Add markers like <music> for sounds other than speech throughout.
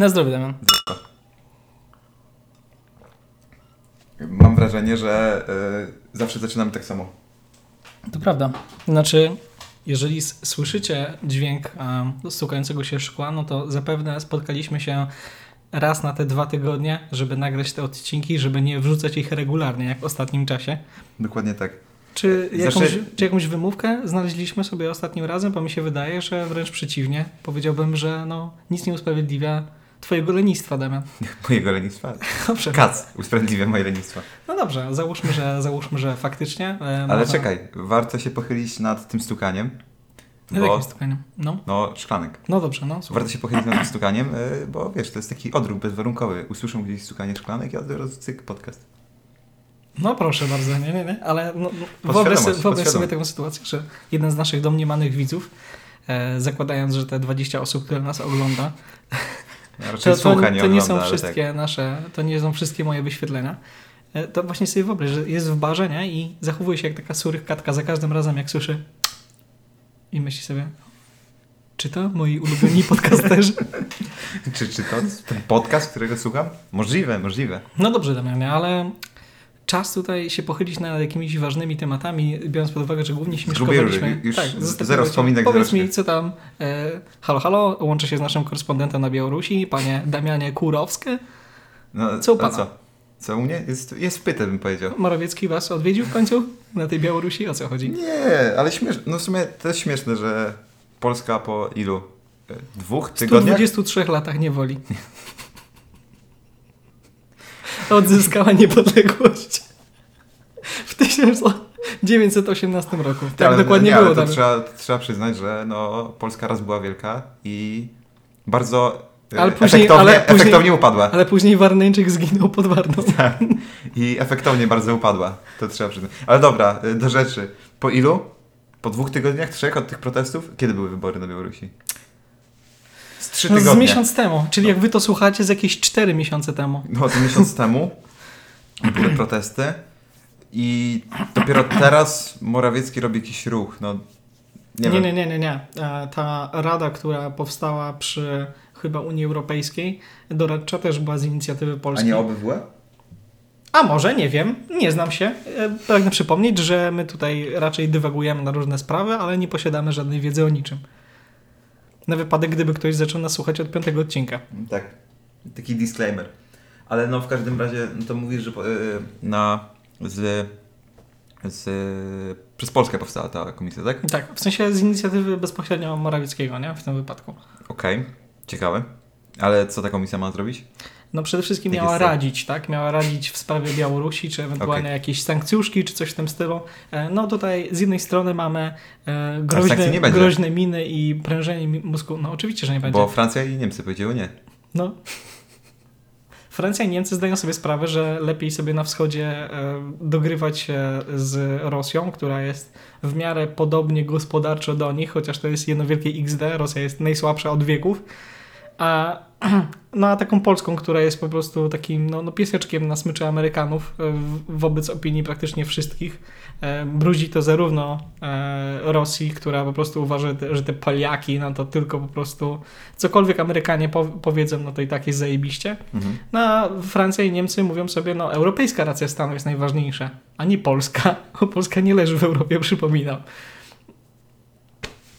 Na zdrowie, Damian. Zdrówko. Mam wrażenie, że y, zawsze zaczynamy tak samo. To prawda. Znaczy, jeżeli słyszycie dźwięk um, stukającego się szkła, no to zapewne spotkaliśmy się raz na te dwa tygodnie, żeby nagrać te odcinki, żeby nie wrzucać ich regularnie, jak w ostatnim czasie. Dokładnie tak. Czy jakąś, czy jakąś wymówkę znaleźliśmy sobie ostatnim razem? Bo mi się wydaje, że wręcz przeciwnie. Powiedziałbym, że no, nic nie usprawiedliwia twojego lenistwa, Damian. <laughs> Mojego lenistwa. Dobrze. Kac usprawiedliwia moje lenistwo. No dobrze, załóżmy, że, załóżmy, że faktycznie. E, Ale można- czekaj, warto się pochylić nad tym stukaniem. Nad Bo, jakim stukaniem? No, no, szklanek. no dobrze, no. słuchaj. Warto się pochylić nad tym stukaniem, y, bo wiesz, to jest taki odruch bezwarunkowy. Usłyszą gdzieś stukanie szklanek i od razu cyk, podcast. No proszę bardzo, nie, nie, nie, ale no, no, wyobraź, sobie, wyobraź sobie taką sytuację, że jeden z naszych domniemanych widzów, e, zakładając, że te 20 osób, które nas ogląda, Ja raczej to, to, słucha, to nie nie ogląda, są ale wszystkie nasze, to nie są wszystkie moje wyświetlenia, e, to właśnie sobie wyobraź, że jest w barze, nie, i zachowuje się jak taka surykatka za każdym razem, jak słyszy i myśli sobie, czy to moi ulubieni podcasterzy? Tak. <laughs> Czy, czy to ten podcast, którego słucham? Możliwe, możliwe. No dobrze, Damianie, ale czas tutaj się pochylić nad jakimiś ważnymi tematami, biorąc pod uwagę, że głównie śmieszkowaliśmy. Już ostatniego zero wspominek, Powiedz mi, co tam, e, halo, halo, łączę się z naszym korespondentem na Białorusi, panie Damianie Kurowskie. No, Co u pana? co? Co u mnie? Jest, jest wpyte, bym powiedział. Morawiecki was odwiedził w końcu na tej Białorusi? O co chodzi? Nie, ale śmieszne. No w sumie to jest śmieszne, że Polska po ilu? E, Dwóch tygodniach? 123 latach niewoli. <laughs> Odzyskała niepodległość w 1918 roku. Tak ale, dokładnie nie, było. ale to Damian. trzeba, trzeba przyznać, że no, Polska raz była wielka i bardzo e, Ale później- efektownie, ale później- efektownie upadła. Ale później Warneńczyk zginął pod Warną. <laughs> Tak. I efektownie bardzo upadła. To trzeba przyznać. Ale dobra, e, do rzeczy. Po ilu? Po dwóch tygodniach, trzech od tych protestów? Kiedy były wybory na Białorusi? Z trzy No, tygodnie. z miesiąc temu. Czyli jak wy to słuchacie, z jakieś 4 miesiące temu. No to miesiąc temu były <clears throat> protesty i dopiero teraz Morawiecki robi jakiś ruch. No, nie, Nie, nie, nie, nie, nie. E, Ta rada, która powstała przy chyba Unii Europejskiej, doradcza też była z inicjatywy A polskiej. nie OBWE? A może, nie wiem, nie znam się. E, Pragnę przypomnieć, że my tutaj raczej dywagujemy na różne sprawy, ale nie posiadamy żadnej wiedzy o niczym. Na wypadek, gdyby ktoś zaczął nas słuchać od piątego odcinka. Tak. Taki disclaimer. Ale no w każdym razie no to mówisz, że y, na z, z przez Polskę powstała ta komisja, tak? Tak, w sensie z inicjatywy bezpośrednio Morawieckiego, nie? W tym wypadku. Okej. Ciekawe. Ale co ta komisja ma zrobić? No przede wszystkim miała radzić, tak? Miała radzić w sprawie Białorusi, czy ewentualnie Okej. jakieś sankcjuszki, czy coś w tym stylu. E, No tutaj z jednej strony mamy e, groźne, groźne miny i prężenie mózgu. No oczywiście, że nie będzie. Bo Francja i Niemcy powiedziały nie. No. Francja i Niemcy zdają sobie sprawę, że lepiej sobie na wschodzie e, dogrywać z Rosją, która jest w miarę podobnie gospodarczo do nich, chociaż to jest jedno wielkie XD. Rosja jest najsłabsza od wieków. A, <clears throat> no a taką Polską, która jest po prostu takim no, no pieseczkiem na smyczy Amerykanów e, wobec opinii praktycznie wszystkich. E, Brudzi to zarówno e, Rosji, która po prostu uważa, że te, Poliaki, no to tylko po prostu cokolwiek Amerykanie po, powiedzą, no to i tak jest zajebiście. Mhm. No a Francja i Niemcy mówią sobie, no europejska racja stanu jest najważniejsza, a nie Polska, <laughs> bo Polska nie leży w Europie, <laughs> przypominam.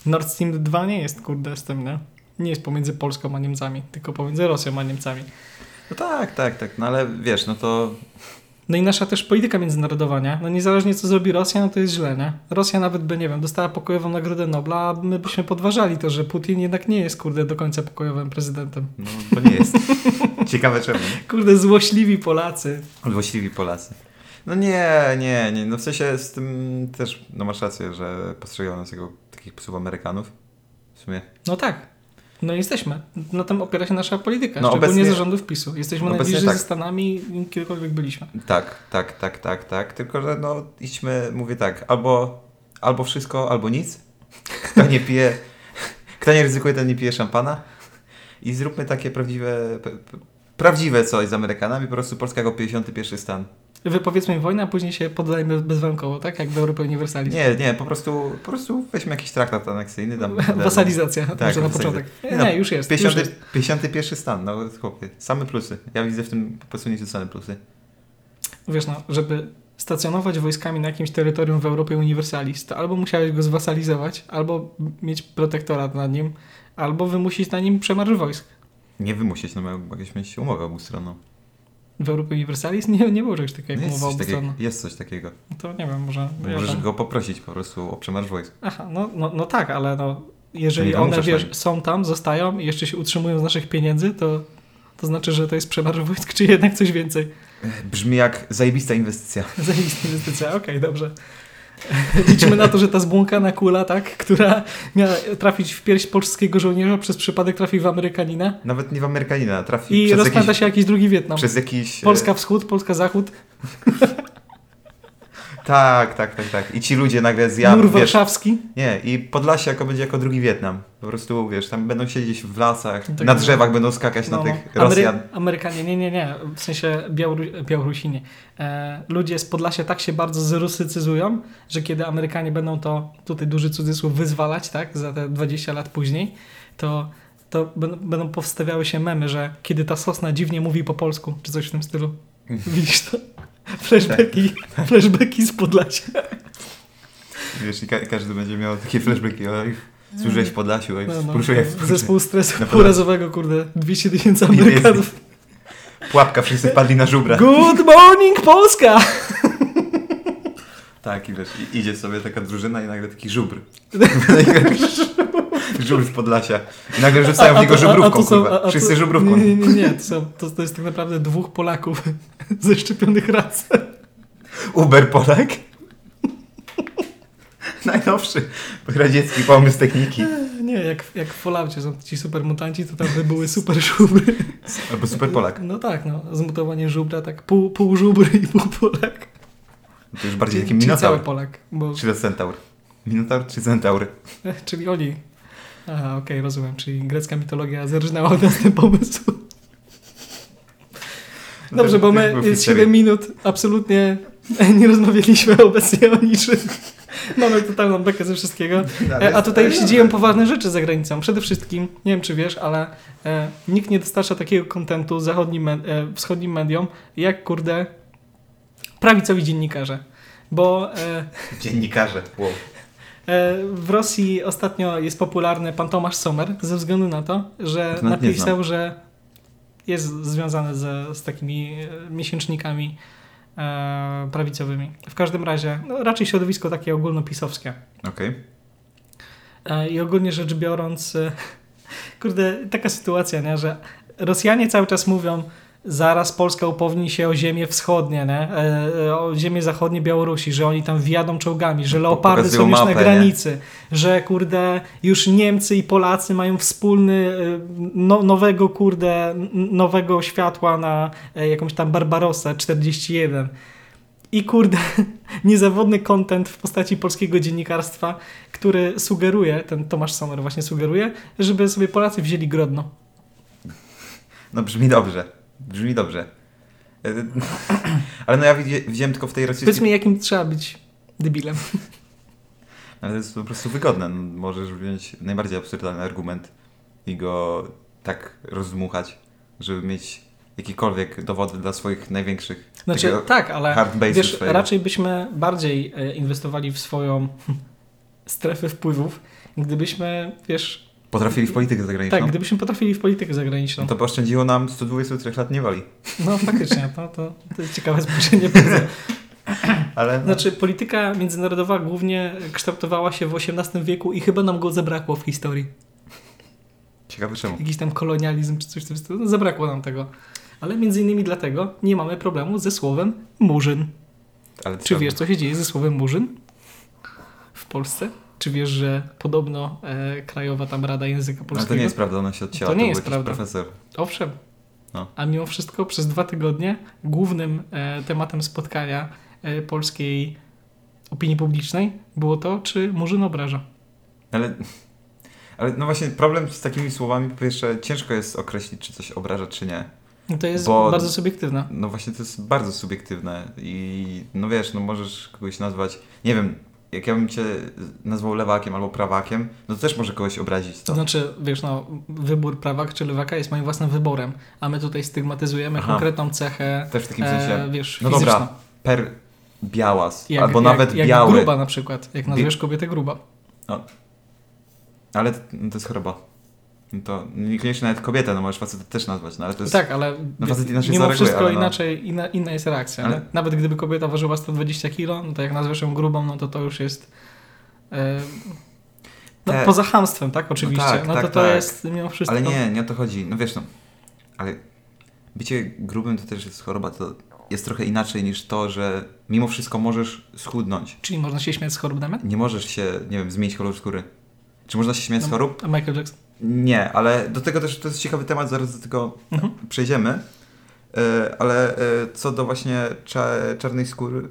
Nord Stream 2 nie jest, kurde, z tym, nie? Nie jest pomiędzy Polską a Niemcami, tylko pomiędzy Rosją a Niemcami. No tak, tak, tak. No ale wiesz, no to No i nasza też polityka międzynarodowa, nie? No niezależnie co zrobi Rosja, no to jest źle, nie? Rosja nawet by, nie wiem, dostała pokojową Nagrodę Nobla, a my byśmy podważali to, że Putin jednak nie jest, kurde, do końca pokojowym prezydentem. no, to nie jest. <laughs> Ciekawe czemu. Kurde, złośliwi Polacy. Właściwi Polacy. No nie, nie, nie. No w sensie z tym też, no masz rację, że postrzegają nas jako takich psów Amerykanów. W sumie. No tak. No jesteśmy. Na tym opiera się nasza polityka, No szczególnie obecnie- zarządów PiSu. Jesteśmy najbliżej tak. ze Stanami, kiedykolwiek byliśmy. Tak, tak, tak, tak, tak. Tylko, że no idźmy, mówię tak, albo, albo wszystko, albo nic. Kto nie pije, kto nie ryzykuje, ten nie pije szampana. I zróbmy takie prawdziwe, prawdziwe coś z Amerykanami. Po prostu Polska jako 51 stan. Wypowiedzmy wojnę, a później się poddajmy bezwarunkowo, tak? Jak do Europy Universalis. Nie, nie, po prostu, po prostu weźmy jakiś traktat aneksyjny. Tam, <laughs> Wasalizacja, Tak, może na początek. Nie, No, nie, już jest. Już 50, jest. 51 stan, no chłopie, same plusy. Ja widzę w tym po prostu niezrzucone plusy. Wiesz, no, żeby stacjonować wojskami na jakimś terytorium w Europie Universalis, to albo musiałeś go zwasalizować, albo mieć protektorat nad nim, albo wymusić na nim przemarsz wojsk. Nie wymusić, no mogłeś mieć umowę obustronną. W Europie Universalis nie, nie było czegoś takiego jak coś takiego, obustronna. jest coś takiego. No To nie wiem, może... Możesz tam- go poprosić po prostu o przemarsz wojsk. Aha, no, no, no tak, ale no, jeżeli one, wiesz, są tam, zostają i jeszcze się utrzymują z naszych pieniędzy, to, to znaczy, że to jest przemarsz wojsk, czy jednak coś więcej. Brzmi jak zajebista inwestycja. <laughs> Zajebista inwestycja, okej, dobrze. Liczymy na to, że ta zbłąkana kula, tak, która miała trafić w pierś polskiego żołnierza, przez przypadek trafi w Amerykanina Nawet nie w Amerykanina, trafi i przez rozpęta jakiś, się jakiś drugi Wietnam. przez jakiś... e, Polska wschód, Polska zachód, Tak, tak, tak, tak. I ci ludzie nagle zjadą, mur wiesz, warszawski. Nie, i Podlasie jako będzie jako drugi Wietnam. Po prostu, wiesz, tam będą siedzieć w lasach, Tak, na no. drzewach będą skakać na No, tych no. Amery- Rosjan. Amerykanie, nie, nie, nie, w sensie Białoru- Białorusini. E, ludzie z Podlasia tak się bardzo zrusycyzują, że kiedy Amerykanie będą to, tutaj duży cudzysłów, wyzwalać, tak, za te 20 lat później, to, to będą powstawiały się memy, że kiedy ta sosna dziwnie mówi po polsku, czy coś w tym stylu. <laughs> Widzisz to? Flashbacki, flashbacki z Podlasia. Wiesz, i ka- każdy będzie miał takie flashbacki, oj, służyłeś w Podlasiu, oj, No, no, współczuję zespół stresu urazowego, kurde, 200 tysięcy Amerykanów. Pułapka, wszyscy wpadli na żubra. Good morning, Polska! Tak, i wiesz, idzie sobie taka drużyna i nagle taki żubr. <laughs> żubr z Podlasia. I nagle rzucają w niego żubrówką, kurwa. Wszyscy żubrówką. Nie, nie, nie. To, są, to, to jest tak naprawdę dwóch Polaków <laughs> zeszczepionych raz. Uber Polak. <laughs> Najnowszy radziecki pomysł techniki. Nie, jak, jak w Falloutie są ci super mutanci, to tam by były super żubry. Albo Super Polak. No tak, no. Zmutowanie żubra, tak pół, pół żubry i pół Polak. To już bardziej taki Czyli cały Minotaur. Polak. Bo, Czy to Centaur? Minotaur czy Centaur? <laughs> czyli oni. Aha, okej, rozumiem. Czyli grecka mitologia zerżnęła od nas ten pomysł. <laughs> Dobrze, bo my jest histerii. 7 minut, absolutnie <laughs> nie rozmawialiśmy obecnie o niczym. Mamy totalną bekę ze wszystkiego. E, A tutaj się dzieją poważne rzeczy za granicą. Przede wszystkim, nie wiem czy wiesz, ale e, nikt nie dostarcza takiego kontentu zachodnim, e, wschodnim mediom, jak kurde prawicowi dziennikarze. Bo e, Dziennikarze. Wow. e, w Rosji ostatnio jest popularny pan Tomasz Sommer ze względu na to, że To napisał, że jest związany ze, z takimi e, miesięcznikami e, prawicowymi. W każdym razie, no, raczej środowisko takie ogólnopisowskie. Okej. E, I ogólnie rzecz biorąc, e, <laughs> kurde, taka sytuacja, nie, że Rosjanie cały czas mówią, zaraz Polska upowni się o ziemię wschodnie, nie? E, e, o ziemię zachodnie Białorusi, że oni tam wjadą czołgami, że leopardy są już na mapę, granicy, że kurde, już Niemcy i Polacy mają wspólny, e, no, nowego kurde, nowego światła na jakąś tam Barbarossę 41. I kurde, <laughs> niezawodny content w postaci polskiego dziennikarstwa, który sugeruje, ten Tomasz Sommer właśnie sugeruje, żeby sobie Polacy wzięli Grodno. No brzmi dobrze. Brzmi dobrze. E, <clears throat> Ale no ja widzi- widziałem tylko w tej rosyjskiej... Powiedz mi, jakim trzeba być debilem. Ale to jest po prostu wygodne. No, Możesz wziąć najbardziej absurdalny argument i go tak rozdmuchać, żeby mieć jakiekolwiek dowody dla swoich największych Znaczy, tak, ale wiesz, swojego. raczej byśmy bardziej e, inwestowali w swoją <laughs> strefę wpływów, gdybyśmy, wiesz, Potrafili w politykę zagraniczną. tak, gdybyśmy potrafili w politykę zagraniczną. No to pooszczędziło nam 123 lat niewoli. No faktycznie, to, to, to jest ciekawe spojrzenie. <laughs> Ale no, Znaczy, polityka międzynarodowa głównie kształtowała się w XVIII wieku i chyba nam go zabrakło w historii. ciekawe czemu. Jakiś tam kolonializm czy coś w tym stylu. No, zabrakło nam tego. Ale między innymi dlatego nie mamy problemu ze słowem murzyn. Ale Czy wiesz, co się dzieje ze słowem murzyn w Polsce? Czy wiesz, że podobno e, Krajowa tam Rada Języka Ale Polskiego... to nie jest prawda, ona się odcięła. To nie był jest prawda. profesor. Owszem. No. A mimo wszystko przez dwa tygodnie głównym e, tematem spotkania e, polskiej opinii publicznej było to, czy murzyn obraża. Ale, ale no właśnie problem z takimi słowami, po pierwsze ciężko jest określić, czy coś obraża, czy nie. No To jest Bo- bardzo subiektywne. No właśnie to jest bardzo subiektywne i no wiesz, no możesz kogoś nazwać, nie wiem, jak ja bym cię nazwał lewakiem albo prawakiem, no to też może kogoś obrazić To to. znaczy, wiesz, no, wybór prawak czy lewaka jest moim własnym wyborem, a my tutaj stygmatyzujemy Aha. konkretną cechę, Też w takim e, sensie, wiesz, no fizyczną. dobra, per białas, Jak, albo jak, nawet jak biały, gruba na przykład, jak nazwiesz kobietę gruba. ale to, to jest choroba. No To niekoniecznie nawet kobietę, no możesz facetę też nazwać, no ale to jest... Tak, ale no facet inaczej mimo wszystko no. inaczej, inna, inna jest reakcja. Ale-? Nawet gdyby kobieta ważyła 120 kg, no to jak nazwiesz ją grubą, no to to już jest... E, no, Te- Poza hamstwem, tak? Oczywiście. tak, no tak, to to tak. jest mimo wszystko... Ale nie, nie o to chodzi. No wiesz, no, ale bycie grubym to też jest choroba, to jest trochę inaczej niż to, że mimo wszystko możesz schudnąć. Czyli można się śmiać z chorób Damian? Nie możesz się, nie wiem, zmienić koloru skóry. Czy można się śmiać z No. chorób? A Michael Jackson? Nie, ale do tego też to jest ciekawy temat, zaraz do tego Mhm. przejdziemy. E, ale e, co do właśnie cza- czarnej skóry,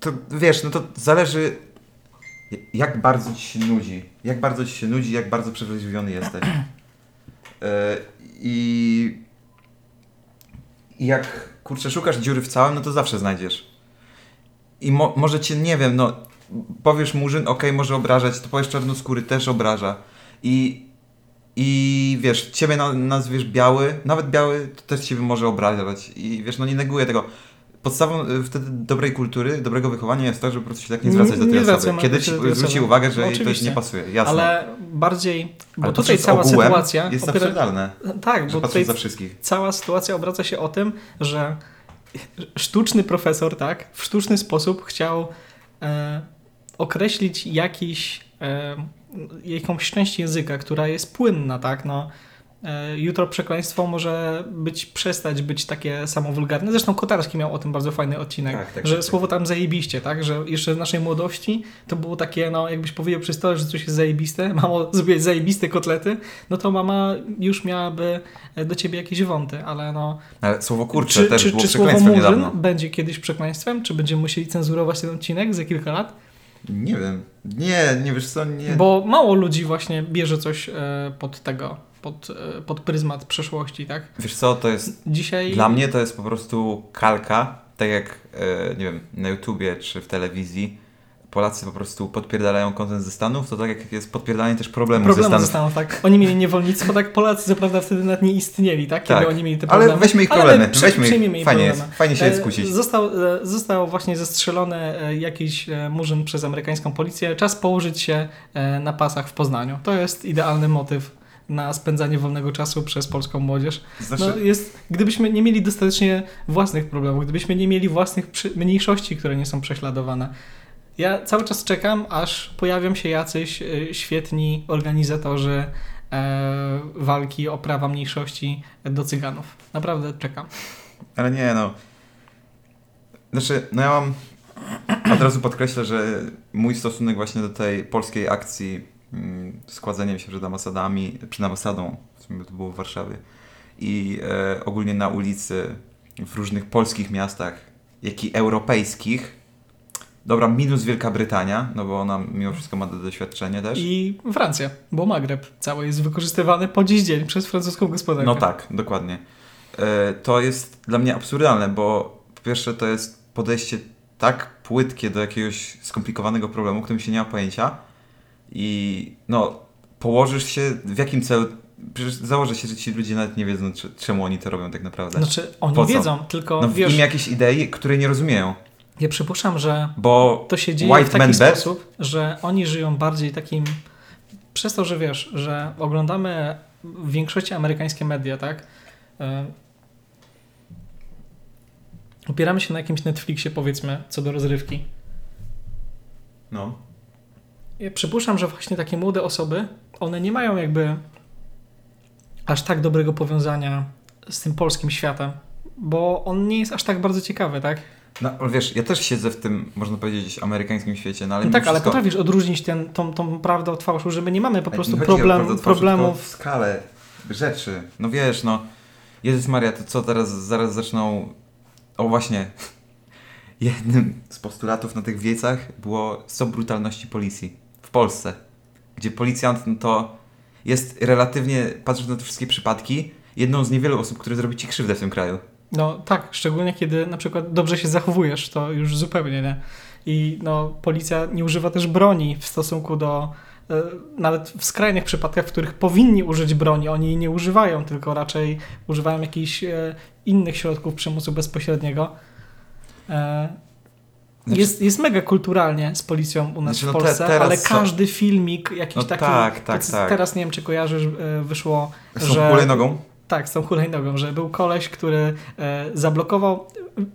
to wiesz, no to zależy jak bardzo ci się nudzi. Jak bardzo ci się nudzi, jak bardzo przewrażliwiony jesteś. E, I jak kurczę szukasz dziury w całym, no to zawsze znajdziesz. I mo- może cię, nie wiem, no powiesz murzyn, okej, może obrażać, to powiesz czarnoskóry, też obraża. I, i wiesz, ciebie na, nazwiesz biały, nawet biały to też ciebie może obrażać. I wiesz, no nie neguję tego. Podstawą y, wtedy dobrej kultury, dobrego wychowania jest to, żeby po prostu się tak nie zwracać do tej Nie osoby. Kiedy ci zwróci uwagę, że No jej to oczywiście. nie pasuje, jasne. Ale bardziej, bo Ale tutaj cała sytuacja... jest opiera- absurdalne, Tak, bo tutaj za wszystkich. cała sytuacja obraca się o tym, że sztuczny profesor, tak, w sztuczny sposób chciał e, określić jakiś, e, jakąś część języka, która jest płynna, tak, no. E, jutro przekleństwo może być, przestać być takie samo wulgarne. Zresztą Kotarski miał o tym bardzo fajny odcinek, Tak, tak, że tak, tak. słowo tam zajebiście, tak, że jeszcze w naszej młodości to było takie, no jakbyś powiedział przy stole, że coś jest zajebiste, <laughs> mamo zrobiłeś zajebiste kotlety, no to mama już miałaby e, do ciebie jakieś wąty, ale no Ale słowo kurcze czy, też czy, było czy słowo murzyn niedawno. będzie kiedyś przekleństwem? Czy będziemy musieli cenzurować ten odcinek za kilka lat? Nie wiem. Nie, nie wiesz co, nie. Bo mało ludzi właśnie bierze coś e, pod tego, pod, e, pod pryzmat przeszłości, tak? Wiesz co, to jest. Dzisiaj... Dla mnie to jest po prostu kalka, tak jak, e, nie wiem, na YouTubie czy w telewizji. Polacy po prostu podpierdalają kontent ze Stanów, to tak jak jest podpierdalanie też problemów ze Stanów. ze Stanów, tak. Oni mieli niewolnictwo, tak Polacy co prawda wtedy nawet nie istnieli, tak? Kiedy Tak. oni mieli te Ale problemy. weźmy ich Ale problemy, przy- weźmy ich. ich Fajnie problemy. jest, fajnie się jest skusić. Został, e, został właśnie zestrzelony e, jakiś e, murzyn przez amerykańską policję. Czas położyć się na pasach w Poznaniu. To jest idealny motyw na spędzanie wolnego czasu przez polską młodzież. Znaczy, No jest, gdybyśmy nie mieli dostatecznie własnych problemów, gdybyśmy nie mieli własnych mniejszości, które nie są prześladowane. Ja cały czas czekam, aż pojawią się jacyś e, świetni organizatorzy e, walki o prawa mniejszości do cyganów. Naprawdę czekam. ale nie no. Znaczy, no ja mam. Od razu podkreślę, że mój stosunek właśnie do tej polskiej akcji mm, składzeniem się przed ambasadami, przed ambasadą, w sumie to było w Warszawie, i e, ogólnie na ulicy w różnych polskich miastach, jak i europejskich. Dobra, minus Wielka Brytania, no bo ona mimo wszystko ma doświadczenie też. I Francja, bo Magreb cały jest wykorzystywany po dziś dzień przez francuską gospodarkę. No tak, dokładnie. E, To jest dla mnie absurdalne, bo po pierwsze to jest podejście tak płytkie do jakiegoś skomplikowanego problemu, którym się nie ma pojęcia i no, położysz się w jakim celu, przecież założę się, że ci ludzie nawet nie wiedzą, czemu oni to robią tak naprawdę. Znaczy, oni wiedzą, tylko No w wiesz, imię jakiejś idei, której nie rozumieją, ja przypuszczam, że bo to się dzieje White w taki man bad? sposób, że oni żyją bardziej takim. Przez to, że wiesz, że oglądamy w większości amerykańskie media, tak? E, Opieramy się na jakimś Netflixie, powiedzmy, co do rozrywki. no, Ja przypuszczam, że właśnie takie młode osoby, one nie mają jakby aż tak dobrego powiązania z tym polskim światem, bo on nie jest aż tak bardzo ciekawy, tak? No ale wiesz, ja też siedzę w tym, można powiedzieć, amerykańskim świecie, no ale No tak, ale wszystko... potrafisz odróżnić ten, tą, tą prawdę od fałszu, że my nie mamy po Ale prostu problem, problemów. w skalę rzeczy. No wiesz, no. Jezus Maria, to co teraz, zaraz zaczną... O właśnie. <laughs> Jednym z postulatów na tych wiecach było stop brutalności policji w Polsce. Gdzie policjant no to jest relatywnie, patrząc na te wszystkie przypadki, jedną z niewielu osób, które zrobi ci krzywdę w tym kraju. No tak, szczególnie kiedy na przykład dobrze się zachowujesz, to już zupełnie nie. I no, policja nie używa też broni w stosunku do. e, Nawet w skrajnych przypadkach, w których powinni użyć broni, oni jej nie używają, tylko raczej używają jakichś e, innych środków przymusu bezpośredniego. E, Znaczy- Jest, jest mega kulturalnie z policją u nas Znaczy, w no te- Polsce, ale każdy filmik jakiś No taki. tak, tak, tak. Teraz nie wiem, czy kojarzysz, wyszło, Są że. hulajnogą? Tak, z tą hulajnogą, że był koleś, który e, zablokował.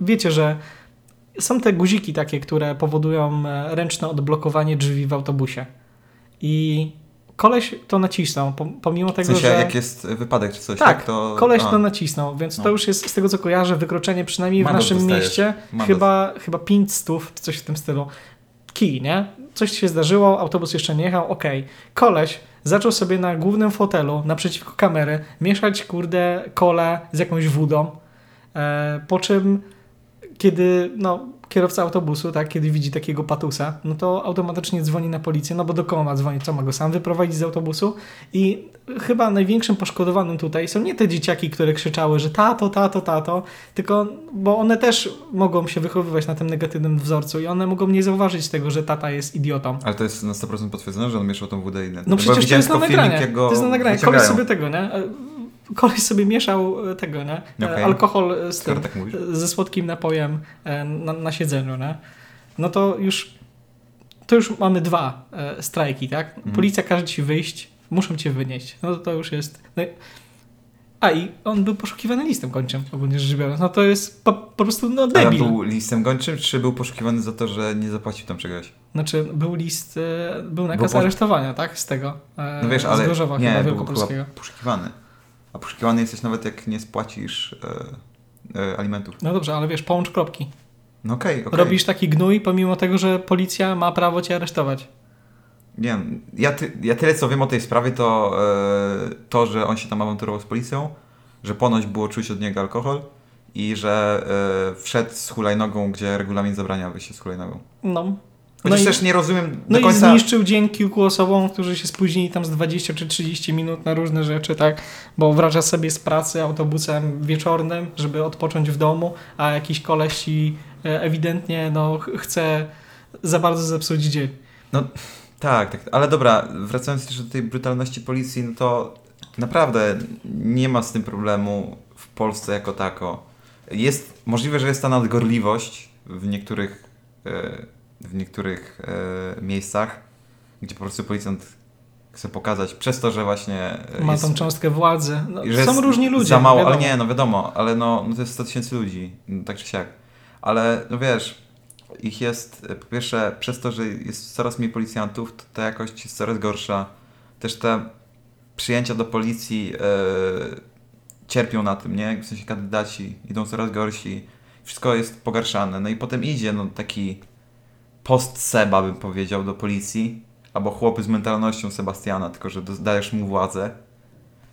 Wiecie, że są te guziki takie, które powodują e, ręczne odblokowanie drzwi w autobusie. I koleś to nacisnął, pom- pomimo W tego, sensie, że. jak jest wypadek czy coś, tak? Tak, to... Koleś a, to nacisnął, więc No. to już jest z tego co kojarzę wykroczenie przynajmniej w Mandat naszym dostajesz. mieście Mandat. chyba, chyba 500 czy coś w tym stylu. Kij, nie? Coś się zdarzyło, autobus jeszcze nie jechał, okej. Koleś zaczął sobie na głównym fotelu naprzeciwko kamery mieszać kurde kole z jakąś wódą, e, po czym kiedy no, kierowca autobusu, tak, kiedy widzi takiego patusa, no to automatycznie dzwoni na policję, no bo do kogo ma dzwonić, co ma go sam wyprowadzić z autobusu i chyba największym poszkodowanym tutaj są nie te dzieciaki, które krzyczały, że tato, tato, tato, tylko, bo one też mogą się wychowywać na tym negatywnym wzorcu i one mogą nie zauważyć tego, że tata jest idiotą. Ale to jest na 100% potwierdzone, że on mieszał tą wódę i... No przecież to jest na nagranie. To jest na nagranie. Koleś sobie tego, nie? Koleś sobie mieszał e, tego, nie? E, Okej. Alkohol e, z tym, tak ze słodkim napojem na, na siedzeniu, nie? No to już to już mamy dwa strajki, tak? Mhm. Policja każe ci wyjść, muszą cię wynieść. No to, to już jest... No, a i on był poszukiwany listem kończym, ogólnie rzecz biorąc. No to jest po, po prostu no Ale debil. był listem gończym, czy był poszukiwany za to, że nie zapłacił tam czegoś? Znaczy był list, był nakaz po- aresztowania, tak? Z tego. No wiesz, z ale Gorzowa nie, chyba był chyba poszukiwany. A poszukiwany jesteś nawet jak nie spłacisz e, e, alimentów. No dobrze, ale wiesz, połącz kropki. No okej, okej. Robisz taki gnój, pomimo tego, że policja ma prawo cię aresztować. Nie wiem, ja, ty, ja tyle co wiem o tej sprawie, to e, to, że on się tam awanturował z policją, że ponoć było czuć od niego alkohol i że e, wszedł z hulajnogą, gdzie regulamin zabrania wyjścia z hulajnogą. No. Chociaż No i- też nie rozumiem No do i końca... zniszczył dzień kilku osobom, którzy się spóźnili tam z 20 czy 30 minut na różne rzeczy, tak? Bo wraca sobie z pracy autobusem wieczornym, żeby odpocząć w domu, a jakiś koleś ci e, ewidentnie no, ch- chce za bardzo zepsuć dzień. Tak, tak, ale dobra, wracając też do tej brutalności policji, no to naprawdę nie ma z tym problemu w Polsce jako tako. Jest możliwe, że jest ta nadgorliwość w niektórych, e, w niektórych e, miejscach, gdzie po prostu policjant chce pokazać przez to, że właśnie e, Ma jest, tą cząstkę władzy. No, że są różni ludzie. Za mało, ale nie, no wiadomo, ale no, no to jest 100 tysięcy ludzi, no, tak czy siak. Ale no wiesz, ich jest e, po pierwsze przez to, że jest coraz mniej policjantów, to ta jakość jest coraz gorsza. Też te przyjęcia do policji e, cierpią na tym, nie? W sensie kandydaci idą coraz gorsi. Wszystko jest pogarszane. No i potem idzie no, taki post Seba, bym powiedział, do policji. Albo chłopy z mentalnością Sebastiana, tylko że dajesz mu władzę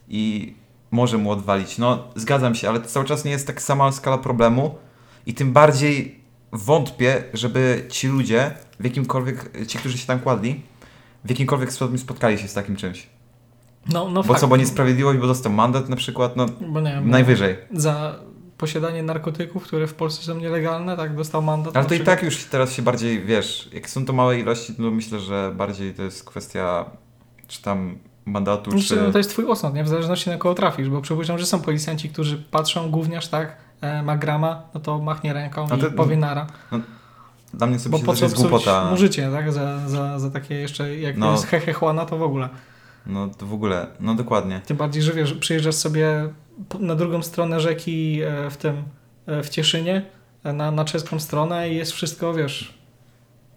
i może mu odwalić. No, zgadzam się, ale to cały czas nie jest tak sama skala problemu i tym bardziej wątpię, żeby ci ludzie, w jakimkolwiek, ci, którzy się tam kładli, w jakimkolwiek stopniu spotkali się z takim czymś. No, no Bo fakt. co, bo niesprawiedliwość, bo dostał mandat na przykład, no Bo nie wiem, najwyżej. Za posiadanie narkotyków, które w Polsce są nielegalne, tak, dostał mandat. Ale to i przykład. tak już teraz się bardziej, wiesz, jak są to małe ilości, to myślę, że bardziej to jest kwestia czy tam mandatu, Znaczy, czy... no to jest twój osąd, nie? W zależności na kogo trafisz, bo przypuszczam, że są policjanci, którzy patrzą, gówniarz, tak, e, ma grama, no to machnie ręką No to- i powie nara. Dla mnie sobie Bo po to co jest głupota. mu życie, tak, za, za, za takie jeszcze, jak No. jest hehe to w ogóle. No to w ogóle, no dokładnie. Tym bardziej, że wiesz, przyjeżdżasz sobie na drugą stronę rzeki e, w tym, e, w Cieszynie, e, na, na czeską stronę i jest wszystko, wiesz,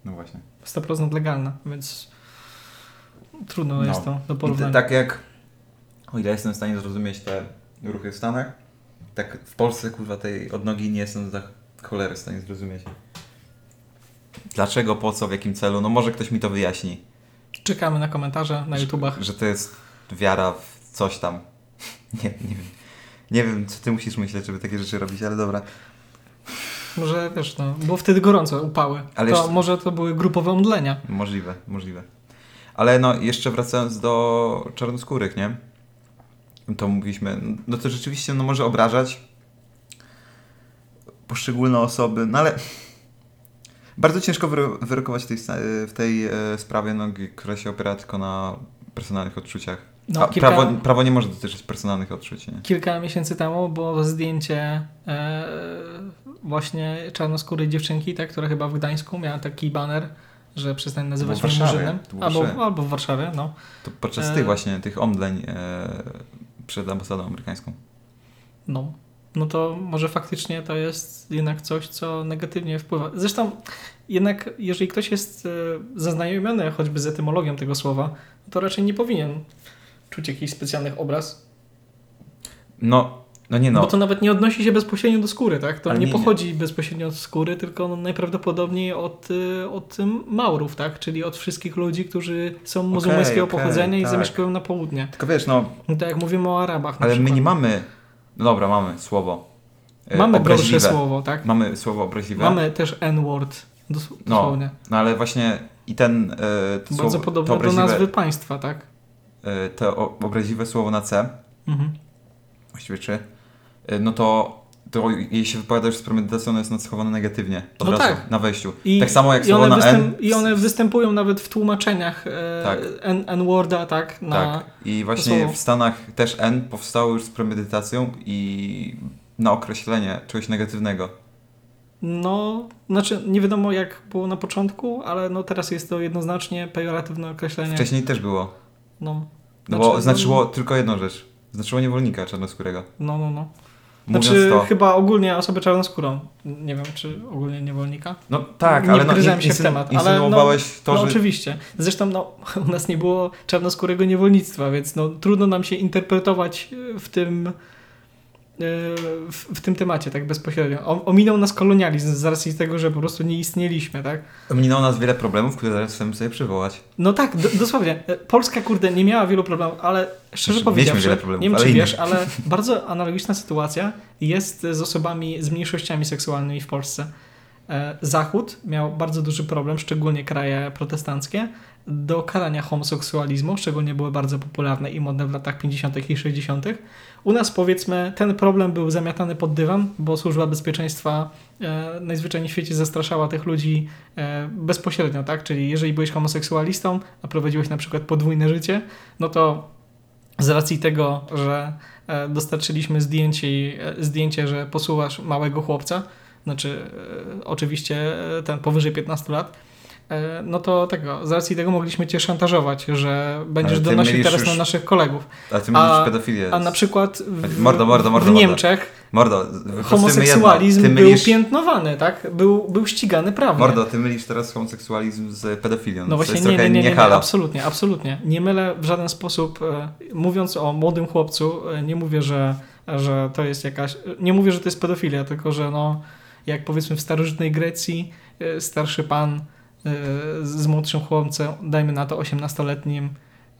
No właśnie. 100% legalne, więc trudno No. jest to do porównania. tak jak, o ile jestem w stanie zrozumieć te ruchy w Stanach, tak w Polsce, kurwa, tej odnogi nie jestem za cholerę w stanie zrozumieć. Dlaczego, po co, w jakim celu? No może ktoś mi to wyjaśni. Czekamy na komentarze na YouTubach. Że to jest wiara w coś tam. <laughs> Nie, nie wiem. Nie wiem, co ty musisz myśleć, żeby takie rzeczy robić, ale dobra. Może wiesz, no, było wtedy gorąco, upały. Ale to jeszcze- może to były grupowe omdlenia. Możliwe, możliwe. Ale no, jeszcze wracając do czarnoskórych, nie? to mówiliśmy, no to rzeczywiście no, może obrażać poszczególne osoby, no ale bardzo ciężko wyro- wyrokować w tej, w tej e, sprawie, no, która się opiera tylko na personalnych odczuciach. No, A kilka- prawo, prawo nie może dotyczyć personalnych odczuć, nie? Kilka miesięcy temu było zdjęcie e, właśnie czarnoskórej dziewczynki, tak, która chyba w Gdańsku miała taki baner, że przestań nazywać mnie murzynem. Albo, albo w Warszawie, no. To podczas E, tych właśnie, tych omdleń e, przed ambasadą amerykańską. No. No to może faktycznie to jest jednak coś, co negatywnie wpływa. Zresztą jednak jeżeli ktoś jest e, zaznajomiony choćby z etymologią tego słowa, to raczej nie powinien czuć jakichś specjalnych obraz, No, no nie no. bo to nawet nie odnosi się bezpośrednio do skóry, tak? To nie, nie, nie. pochodzi bezpośrednio od skóry, tylko no najprawdopodobniej od, y, od Maurów, tak? Czyli od wszystkich ludzi, którzy są muzułmańskiego okej, pochodzenia i tak. zamieszkują na południe. Tylko wiesz, no, No tak jak mówimy o Arabach na ale my nie mamy. No dobra, mamy słowo. e, Mamy gorsze obraźliwe. słowo, tak? Mamy słowo obraźliwe. Mamy też N-word, No, dosłownie. no ale właśnie i ten. E, to Bardzo słowo, podobne to do nazwy państwa, tak? E, to obraźliwe słowo na C, Mhm. właściwie czy, e, no to, to jej się wypowiada już z premedytacją, ono jest nacechowane negatywnie. Od No razu tak. na wejściu. I, tak samo jak i słowo na N. I one występują nawet w tłumaczeniach e, Tak. N-worda, tak? Na, Tak. I właśnie w Stanach też N powstało już z premedytacją i na określenie czegoś negatywnego. No, znaczy nie wiadomo jak było na początku, ale no teraz jest to jednoznacznie pejoratywne określenie. Wcześniej też było. No, No Znaczy, bo znaczyło tylko jedną rzecz. Znaczyło niewolnika czarnoskórego. No, no, no. Mówiąc Znaczy to. chyba ogólnie osobę czarnoskórą. Nie wiem, czy ogólnie niewolnika. No tak, nie ale no, wgryzałem się w temat, ale insynuowałeś to, no że... oczywiście. Zresztą no, <laughs> u nas nie było czarnoskórego niewolnictwa, więc no, trudno nam się interpretować e, w tym, w, w tym temacie tak bezpośrednio. O, ominął nas kolonializm z racji tego, że po prostu nie istnieliśmy, tak? Minęło nas wiele problemów, które zaraz chcemy sobie przywołać. No tak, do, dosłownie. E, Polska, kurde, nie miała wielu problemów, ale szczerze Znaczy, powiedziawszy, wiele problemów, nie wiem ale czy wiesz, ale bardzo analogiczna sytuacja jest z osobami z mniejszościami seksualnymi w Polsce. E, Zachód miał bardzo duży problem, szczególnie kraje protestanckie, do karania homoseksualizmu, szczególnie były bardzo popularne i modne w latach 50. i 60. U nas powiedzmy ten problem był zamiatany pod dywan, bo służba bezpieczeństwa e, najzwyczajniej w świecie zastraszała tych ludzi e, bezpośrednio, tak? Czyli jeżeli byłeś homoseksualistą, a prowadziłeś na przykład podwójne życie, no to z racji tego, że e, dostarczyliśmy zdjęcie, zdjęcie że posuwasz małego chłopca, znaczy e, oczywiście e, ten powyżej 15 lat, no to tego, z racji tego mogliśmy cię szantażować, że będziesz donosił teraz już- na naszych kolegów. A ty mówisz pedofilię. A na przykład w, Mordo, mordo, mordo, w. Niemczech Mordo, homoseksualizm. Ty był mylisz... piętnowany, tak? Był, był ścigany prawnie. Mordo, ty mylisz teraz homoseksualizm z pedofilią. No właśnie nie, nie, nie, nie, absolutnie, absolutnie. Nie mylę w żaden sposób, e, mówiąc o młodym chłopcu, e, nie mówię, że, że to jest jakaś, nie mówię, że to jest pedofilia, tylko że no, jak powiedzmy w starożytnej Grecji e, starszy pan e, z młodszym chłopcem, dajmy na to 18-letnim,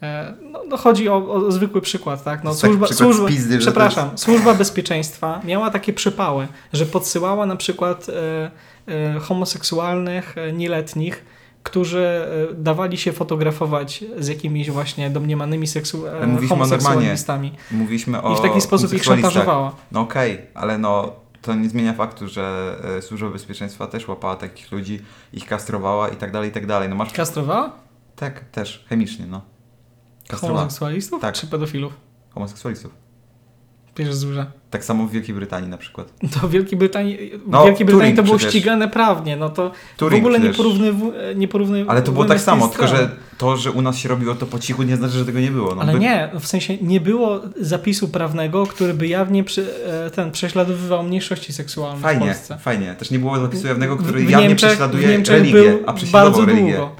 e, no, no chodzi o, o zwykły przykład, tak? No, jest tak służba, służba, pizdy, przepraszam, służba bezpieczeństwa miała takie przypały, że podsyłała na przykład e, e, homoseksualnych, e, nieletnich, którzy dawali się fotografować z jakimiś właśnie domniemanymi seksu- mówiliśmy o homoseksualistami Mówiliśmy o i w taki sposób ich szantażowała. No okej, ale no to nie zmienia faktu, że e, służba bezpieczeństwa też łapała takich ludzi, ich kastrowała i tak dalej, i tak dalej. No masz... Kastrowała? Tak, też, chemicznie, no. Kastrowała Homoseksualistów Tak. czy pedofilów? homoseksualistów. Pierwsze duże. Tak samo w Wielkiej Brytanii na przykład. To w Wielkiej Brytanii, No, w Wielkiej Brytanii Turing to było przecież. ścigane prawnie, no to Turing w ogóle nie porównywu, nie Ale to było tak samo, tylko że to, że u nas się robiło to po cichu, nie znaczy, że tego nie było. No, Ale by- nie, w sensie nie było zapisu prawnego, który by jawnie przy, e, ten prześladowywał mniejszości seksualne w Fajnie, Polsce. fajnie. Też nie było zapisu jawnego, który W jawnie Niemczech- prześladuje w Niemczech religię, a prześladował religię. długo.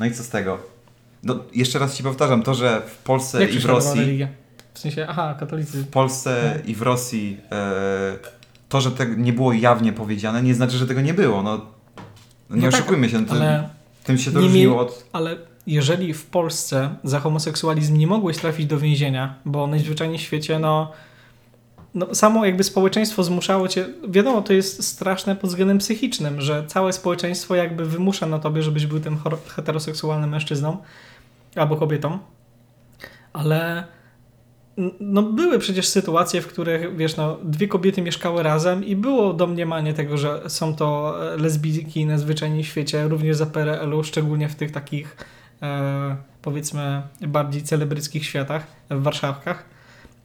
No i co z tego? No, jeszcze raz ci powtarzam, to, że w Polsce Jak i w Rosji, religię? W sensie, aha, katolicyzm. w Polsce i w Rosji e, to, że tego nie było jawnie powiedziane, nie znaczy, że tego nie było. No, nie No tak, oszukujmy się, Ale, tym się to nie różniło od... ale jeżeli w Polsce za homoseksualizm nie mogłeś trafić do więzienia, bo najzwyczajniej w świecie, no, no samo jakby społeczeństwo zmuszało cię, wiadomo, to jest straszne pod względem psychicznym, że całe społeczeństwo jakby wymusza na tobie, żebyś był tym heteroseksualnym mężczyzną albo kobietą, ale no były przecież sytuacje, w których, wiesz, no, dwie kobiety mieszkały razem i było domniemanie tego, że są to e, lesbijki najzwyczajniej w świecie, również za PRL-u, szczególnie w tych takich, e, powiedzmy, bardziej celebryckich światach, w Warszawkach.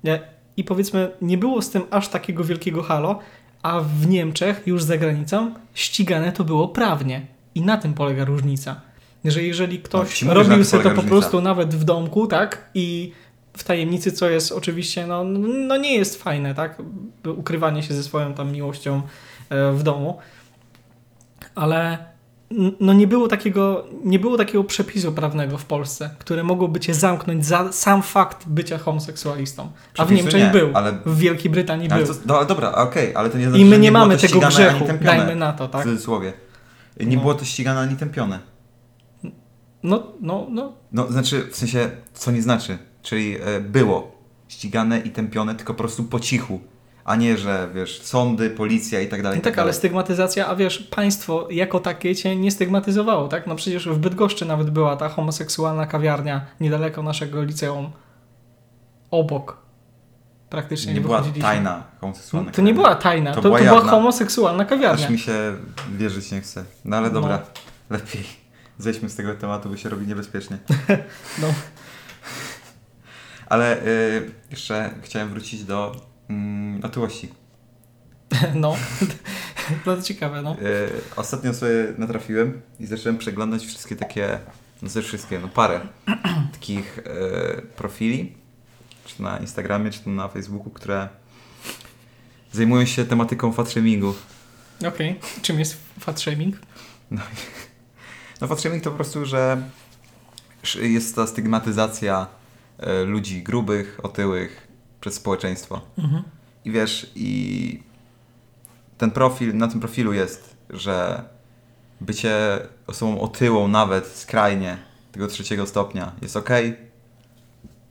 E, I powiedzmy, nie było z tym aż takiego wielkiego halo, a w Niemczech, już za granicą, ścigane to było prawnie. I na tym polega różnica. Że jeżeli No, ktoś na robił sobie to po różnica. prostu nawet w domku, tak? I w tajemnicy, co jest oczywiście, no, no nie jest fajne, tak? Ukrywanie się ze swoją tam miłością e, w domu. Ale no nie było takiego, nie było takiego przepisu prawnego w Polsce, które mogłoby cię zamknąć za sam fakt bycia homoseksualistą. A w Przepisu Niemczech nie, był. ale- W Wielkiej Brytanii Ale był. to, no, dobra, okej, ale to nie znaczy, I my nie było mamy tego grzechu, dajmy na to, W tak? cudzysłowie. Nie No. było to ścigane ani tępione. No, no, no. No, znaczy, w sensie, co nie znaczy. Czyli e, było ścigane i tępione, tylko po prostu po cichu. A nie, że wiesz, sądy, policja i tak dalej. No tak tak, ale dalej. stygmatyzacja, a wiesz, państwo jako takie cię nie stygmatyzowało, tak? No przecież w Bydgoszczy nawet była ta homoseksualna kawiarnia niedaleko naszego liceum. Obok. Praktycznie nie nie, była tajna homoseksualna. To nie była tajna, to, To była to była homoseksualna kawiarnia. Aż mi się wierzyć nie chce. No ale dobra, No. lepiej zejdźmy z tego tematu, bo się robi niebezpiecznie. <laughs> No. Ale y, jeszcze chciałem wrócić do mm, otyłości. <laughs> No. <laughs> to ciekawe, no. Y, ostatnio sobie natrafiłem i zacząłem przeglądać wszystkie takie, no ze wszystkie, no parę <clears throat> takich y, profili, czy na Instagramie, czy na Facebooku, które zajmują się tematyką fatshamingu. Okej. Czym jest fat shaming? No <laughs> fatshaming to po prostu, że jest ta stygmatyzacja ludzi grubych, otyłych przez społeczeństwo. Mhm. I wiesz, i ten profil, na tym profilu jest, że bycie osobą otyłą nawet skrajnie tego trzeciego stopnia jest ok.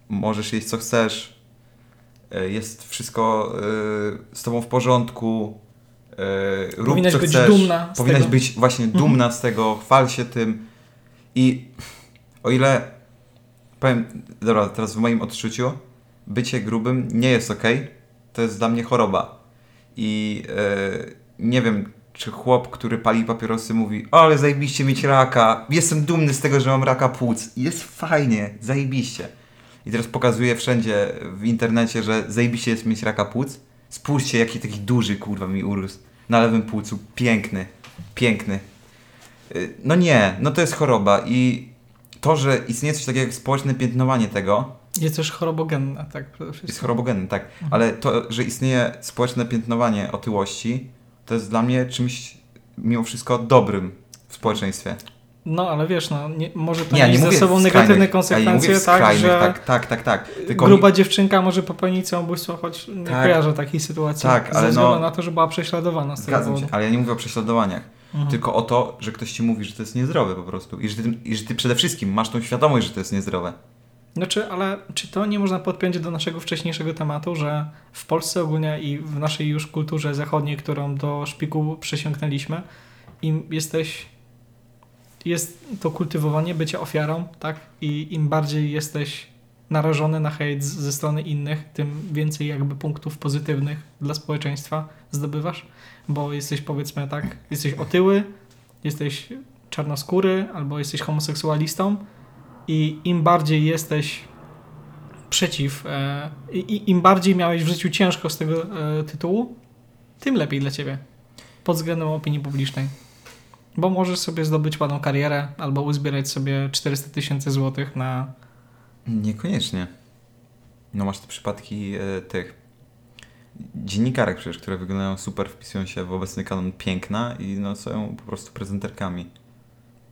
Możesz jeść co chcesz. y, Jest wszystko y, z tobą w porządku. y, Rób Powinnaś co być chcesz. dumna z Powinnaś tego. być właśnie Mhm. dumna z tego, chwal się tym. I o ile powiem, dobra, teraz w moim odczuciu bycie grubym nie jest ok. To jest dla mnie choroba. I e, nie wiem, czy chłop, który pali papierosy mówi o, ale zajebiście mieć raka, jestem dumny z tego, że mam raka płuc. Jest fajnie, zajebiście. I teraz pokazuje wszędzie w internecie, że zajebiście jest mieć raka płuc. Spójrzcie, jaki taki duży kurwa mi urósł na lewym płucu. Piękny, piękny. Y, No nie, no to jest choroba i to, że istnieje coś takiego jak społeczne piętnowanie tego, Jest też chorobogenna, tak przede wszystkim. jest chorobogenne, tak. Ale to, że istnieje społeczne piętnowanie otyłości, to jest dla mnie czymś mimo wszystko dobrym w społeczeństwie. No, ale wiesz, no, nie, może to Nie, ja mieć nie ze sobą negatywne ja konsekwencje, w tak, skrajnych, że tak, tak, tak, tak. Tylko gruba dziewczynka może popełnić samobójstwo, choć nie Tak. kojarzę takiej sytuacji. Tak, ale ze no- na to, że była prześladowana z Zgadzam się, ale ja nie mówię o prześladowaniach. Mhm. Tylko o to, że ktoś ci mówi, że to jest niezdrowe po prostu. I że, ty, I że ty przede wszystkim masz tą świadomość, że to jest niezdrowe. Znaczy, ale czy to nie można podpiąć do naszego wcześniejszego tematu, że w Polsce ogólnie i w naszej już kulturze zachodniej, którą do szpiku przysiągnęliśmy, im jesteś, jest to kultywowanie bycia ofiarą, tak? I im bardziej jesteś narażony na hejt ze strony innych, tym więcej jakby punktów pozytywnych dla społeczeństwa zdobywasz, bo jesteś powiedzmy tak, jesteś otyły, jesteś czarnoskóry albo jesteś homoseksualistą, i im bardziej jesteś przeciw, e, i, im bardziej miałeś w życiu ciężko z tego e, tytułu, tym lepiej dla ciebie pod względem opinii publicznej. Bo możesz sobie zdobyć ładną karierę albo uzbierać sobie 400 tysięcy złotych na. Niekoniecznie. No masz te przypadki e, tych dziennikarek przecież, które wyglądają super, wpisują się w obecny kanon piękna i no są po prostu prezenterkami.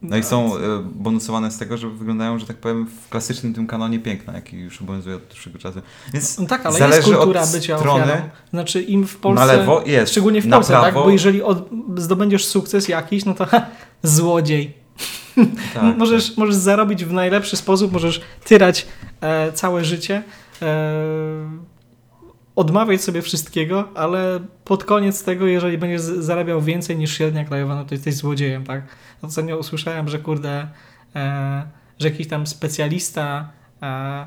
No i są e, bonusowane z tego, że wyglądają, że tak powiem, w klasycznym tym kanonie piękna, jaki już obowiązuje od dłuższego czasu. Więc No tak, ale zależy jest kultura od bycia strony. ofiarą. Znaczy im w Polsce. na lewo jest, Szczególnie w Polsce, prawo, tak? Bo jeżeli od, zdobędziesz sukces jakiś, no to ha, złodziej. tak, możesz, możesz zarobić w najlepszy sposób, możesz tyrać e, całe życie, e, odmawiać sobie wszystkiego, ale pod koniec tego, jeżeli będziesz zarabiał więcej niż średnia krajowa, no to jesteś złodziejem, tak? Ostatnio usłyszałem, że kurde, e, że jakiś tam specjalista e,